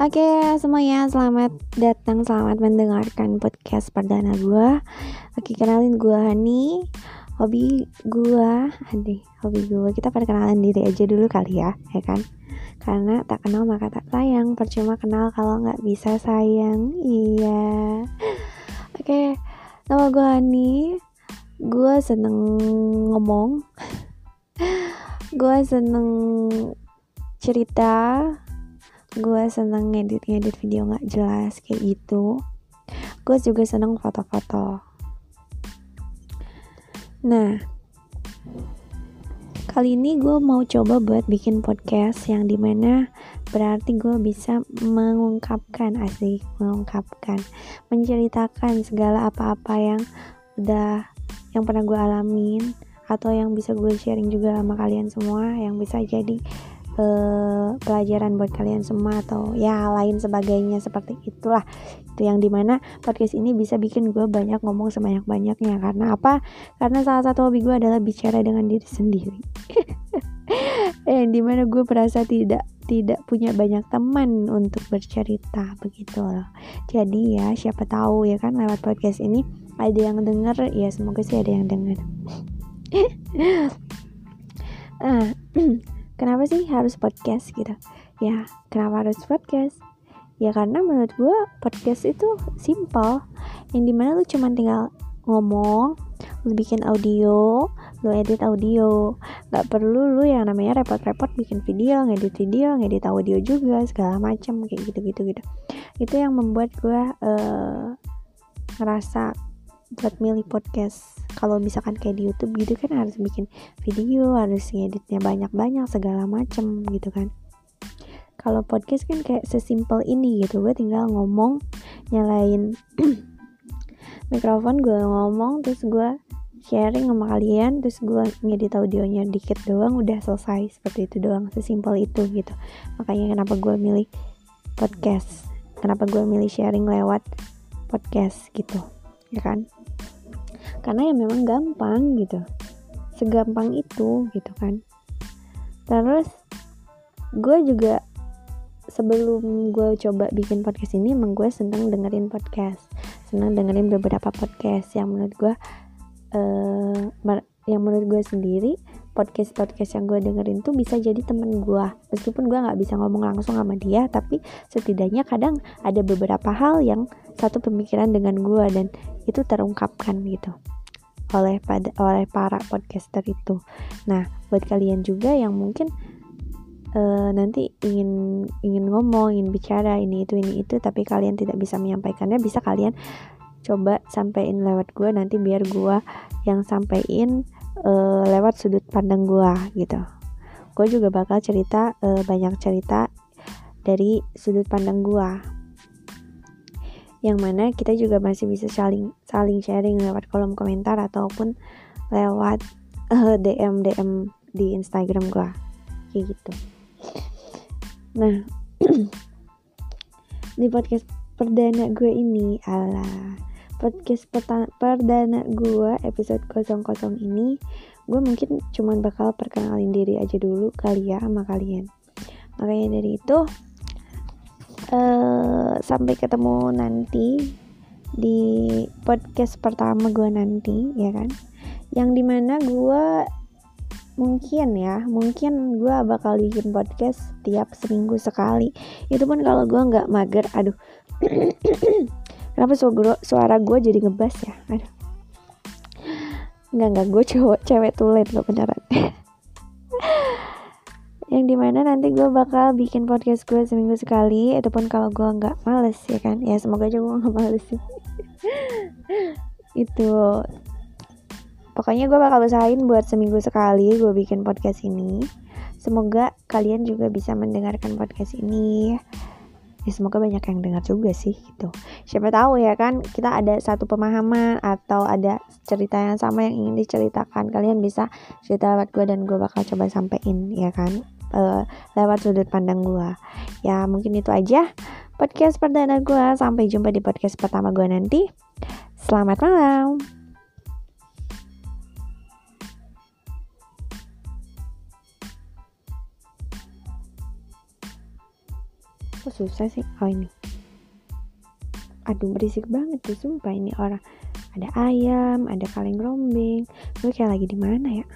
Oke semuanya selamat datang Selamat mendengarkan podcast perdana gue Oke kenalin gue Hani. Hobi gue Aduh hobi gue Kita perkenalan diri aja dulu kali ya Ya kan? Karena tak kenal maka tak sayang. Percuma kenal kalau nggak bisa sayang Iya. Oke Nama gue Hani. Gue seneng ngomong. Gue seneng cerita gue seneng ngedit-ngedit video nggak jelas kayak gitu. Gue juga seneng foto-foto. Nah kali ini gue mau coba buat bikin podcast yang di mana berarti gue bisa mengungkapkan asik mengungkapkan menceritakan segala apa-apa yang udah yang pernah gue alamin atau yang bisa gue sharing juga sama kalian semua yang bisa jadi uh, pelajaran buat kalian semua atau ya lain sebagainya seperti itulah. Itu yang di mana podcast ini bisa bikin gue banyak ngomong sebanyak banyaknya karena apa? Karena salah satu hobi gue adalah bicara dengan diri sendiri. Eh di mana gue merasa tidak tidak punya banyak teman untuk bercerita begitu loh. Jadi ya siapa tahu ya kan lewat podcast ini ada yang denger ya semoga sih ada yang denger. Ah kenapa sih harus podcast gitu? Ya kenapa harus podcast? Ya karena menurut gue podcast itu simple. Yang di mana lu cuma tinggal ngomong lu bikin audio lu edit audio. Nggak perlu lu yang namanya repot-repot bikin video ngedit video ngedit audio juga segala macam kayak gitu gitu. Gitu itu yang membuat gue uh, ngerasa buat milih podcast kalau misalkan kayak di YouTube gitu kan harus bikin video harus ngeditnya banyak-banyak segala macem gitu kan. Kalau podcast kan kayak sesimpel ini gitu gue tinggal ngomong nyalain mikrofon gue ngomong terus gue sharing sama kalian terus gue ngedit audionya dikit doang udah selesai. Seperti itu doang sesimpel itu gitu. Makanya kenapa gue milih podcast kenapa gue milih sharing lewat podcast gitu ya kan karena ya memang gampang gitu. Segampang itu gitu kan. Terus gue juga sebelum gue coba bikin podcast ini emang gue senang dengerin podcast. Senang dengerin beberapa podcast. Yang menurut gue uh, yang menurut gue sendiri podcast podcast yang gue dengerin tuh bisa jadi temen gue meskipun gue nggak bisa ngomong langsung sama dia tapi setidaknya kadang ada beberapa hal yang satu pemikiran dengan gue dan itu terungkapkan gitu oleh pada oleh para podcaster itu. Nah, buat kalian juga yang mungkin uh, nanti ingin ingin ngomong, ingin bicara ini itu ini itu tapi kalian tidak bisa menyampaikannya, bisa kalian coba sampaikan lewat gue nanti biar gue yang sampaikan uh, lewat sudut pandang gue gitu. Gue juga bakal cerita uh, banyak cerita dari sudut pandang gue yang mana kita juga masih bisa saling saling sharing lewat kolom komentar ataupun lewat uh, eh, DM DM di Instagram gua kayak gitu. Nah, di podcast perdana gue ini ala podcast perdana gue episode 00 ini gue mungkin cuman bakal perkenalin diri aja dulu kali ya sama kalian makanya dari itu uh, sampai ketemu nanti di podcast pertama gue nanti ya kan? Yang di mana gue mungkin ya mungkin gue bakal bikin podcast tiap seminggu sekali. Itu pun kalau gue nggak mager aduh. Kenapa suara suara gue jadi ngebas ya? Aduh. Nggak nggak gue cowok cewek tulen lo beneran yang di mana nanti gue bakal bikin podcast gue seminggu sekali. Ataupun kalau gue nggak males ya kan? Ya semoga aja gue nggak males sih. Itu. Pokoknya gue bakal usahain buat seminggu sekali gue bikin podcast ini. Semoga kalian juga bisa mendengarkan podcast ini. Ya semoga banyak yang dengar juga sih gitu. Siapa tahu ya kan? Kita ada satu pemahaman atau ada cerita yang sama yang ingin diceritakan. Kalian bisa cerita lewat gue dan gue bakal coba sampein ya kan lewat sudut pandang gue ya mungkin itu aja podcast perdana gue sampai jumpa di podcast pertama gue nanti. Selamat malam. Kok susah sih? Oh ini. Aduh berisik banget tuh sumpah. Ini orang. Ada ayam ada kaleng rombeng. Gue kayak lagi di mana ya